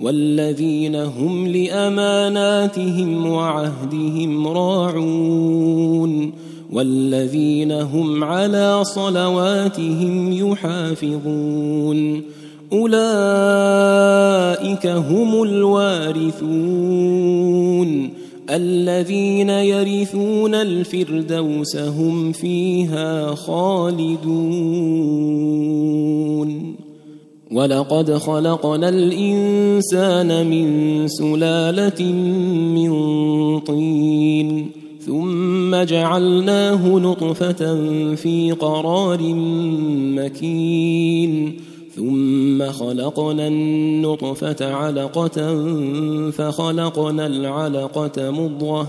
والذين هم لأماناتهم وعهدهم راعون والذين هم على صلواتهم يحافظون أولئك هم الوارثون الذين يرثون الفردوس هم فيها خالدون ولقد خلقنا الانسان من سلاله من طين ثم جعلناه نطفه في قرار مكين ثم خلقنا النطفه علقه فخلقنا العلقه مضغه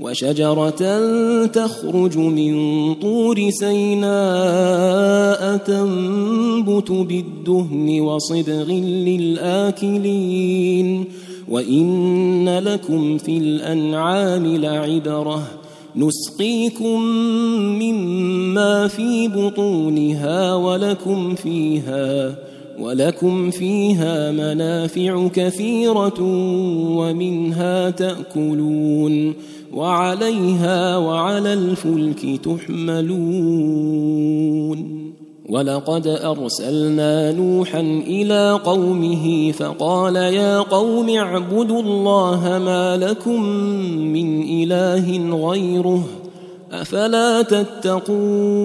وشجرة تخرج من طور سيناء تنبت بالدهن وصبغ للآكلين. وإن لكم في الأنعام لعبرة. نسقيكم مما في بطونها ولكم فيها ولكم فيها منافع كثيرة ومنها تأكلون. وعليها وعلى الفلك تحملون. ولقد أرسلنا نوحا إلى قومه فقال يا قوم اعبدوا الله ما لكم من إله غيره أفلا تتقون.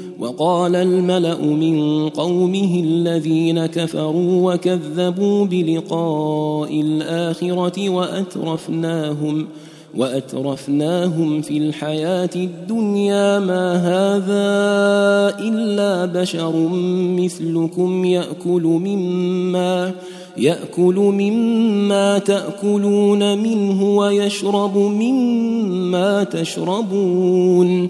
وقال الملأ من قومه الذين كفروا وكذبوا بلقاء الآخرة وأترفناهم وأترفناهم في الحياة الدنيا ما هذا إلا بشر مثلكم يأكل مما يأكل مما تأكلون منه ويشرب مما تشربون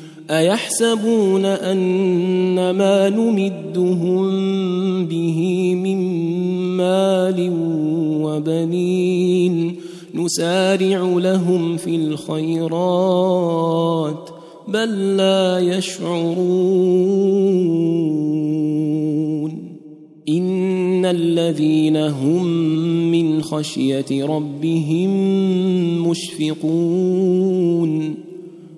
أيحسبون ان ما نمدهم به من مال وبنين نسارع لهم في الخيرات بل لا يشعرون إن الذين هم من خشية ربهم مشفقون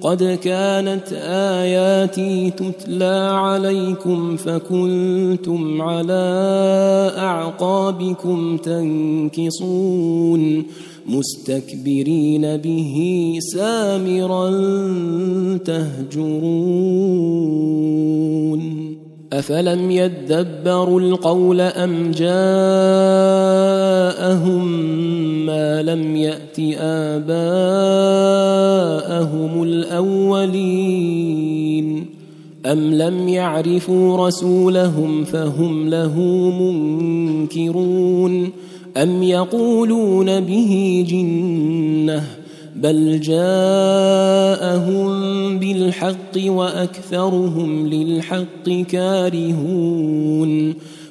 قد كانت آياتي تتلى عليكم فكنتم على أعقابكم تنكصون مستكبرين به سامرا تهجرون. أفلم يدبروا القول أم جاءهم ما لم يأت اباءهم الأولين. أم لم يعرفوا رسولهم فهم له منكرون. أم يقولون به جنة بل جاءهم بالحق وأكثرهم للحق كارهون.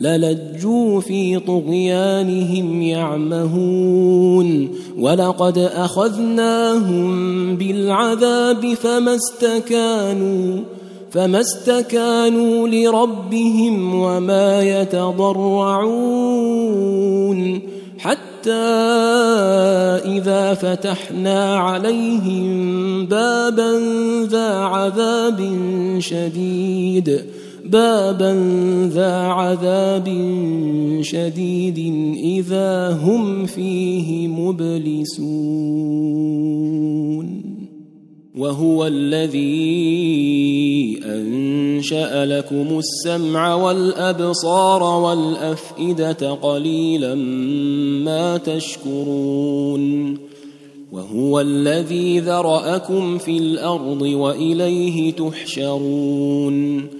للجوا في طغيانهم يعمهون ولقد أخذناهم بالعذاب فما استكانوا فما استكانوا لربهم وما يتضرعون حتى إذا فتحنا عليهم بابا ذا عذاب شديد بابا ذا عذاب شديد إذا هم فيه مبلسون. وهو الذي أنشأ لكم السمع والأبصار والأفئدة قليلا ما تشكرون. وهو الذي ذرأكم في الأرض وإليه تحشرون.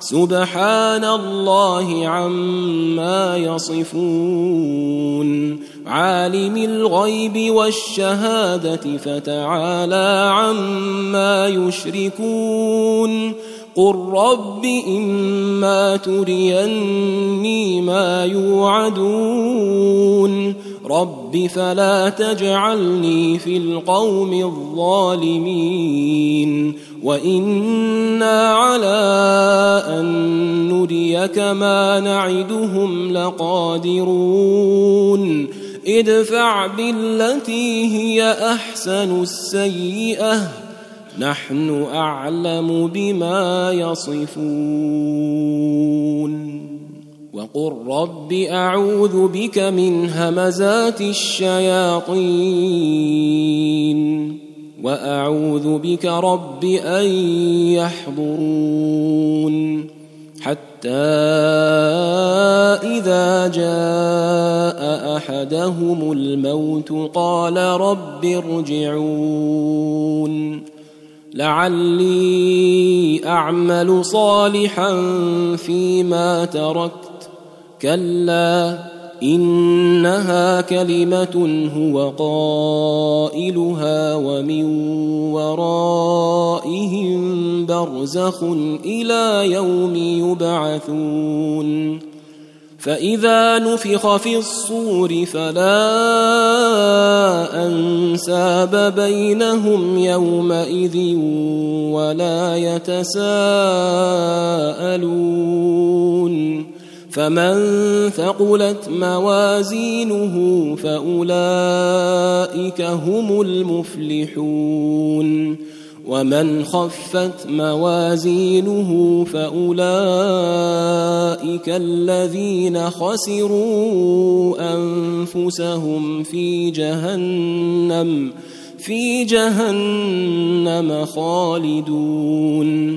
سبحان الله عما يصفون. عالم الغيب والشهادة فتعالى عما يشركون. قل رب إما تريني ما يوعدون. رب فلا تجعلني في القوم الظالمين. وأنا على ان نريك ما نعدهم لقادرون ادفع بالتي هي احسن السيئه نحن اعلم بما يصفون وقل رب اعوذ بك من همزات الشياطين وأعوذ بك رب أن يحضرون حتى إذا جاء أحدهم الموت قال رب ارجعون لعلي أعمل صالحا فيما تركت. كلا إنها كلمة هو قائلها ومن ورائهم برزخ إلى يوم يبعثون. فإذا نفخ في الصور فلا أنساب بينهم يومئذ ولا يتساءلون. فمن ثقلت موازينه فأولئك هم المفلحون ومن خفت موازينه فأولئك الذين خسروا أنفسهم في جهنم في جهنم خالدون.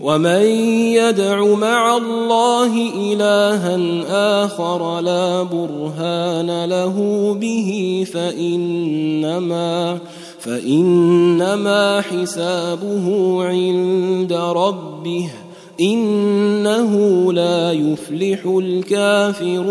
ومن يدع مع الله الها اخر لا برهان له به فانما فانما حسابه عند ربه انه لا يفلح الكافرون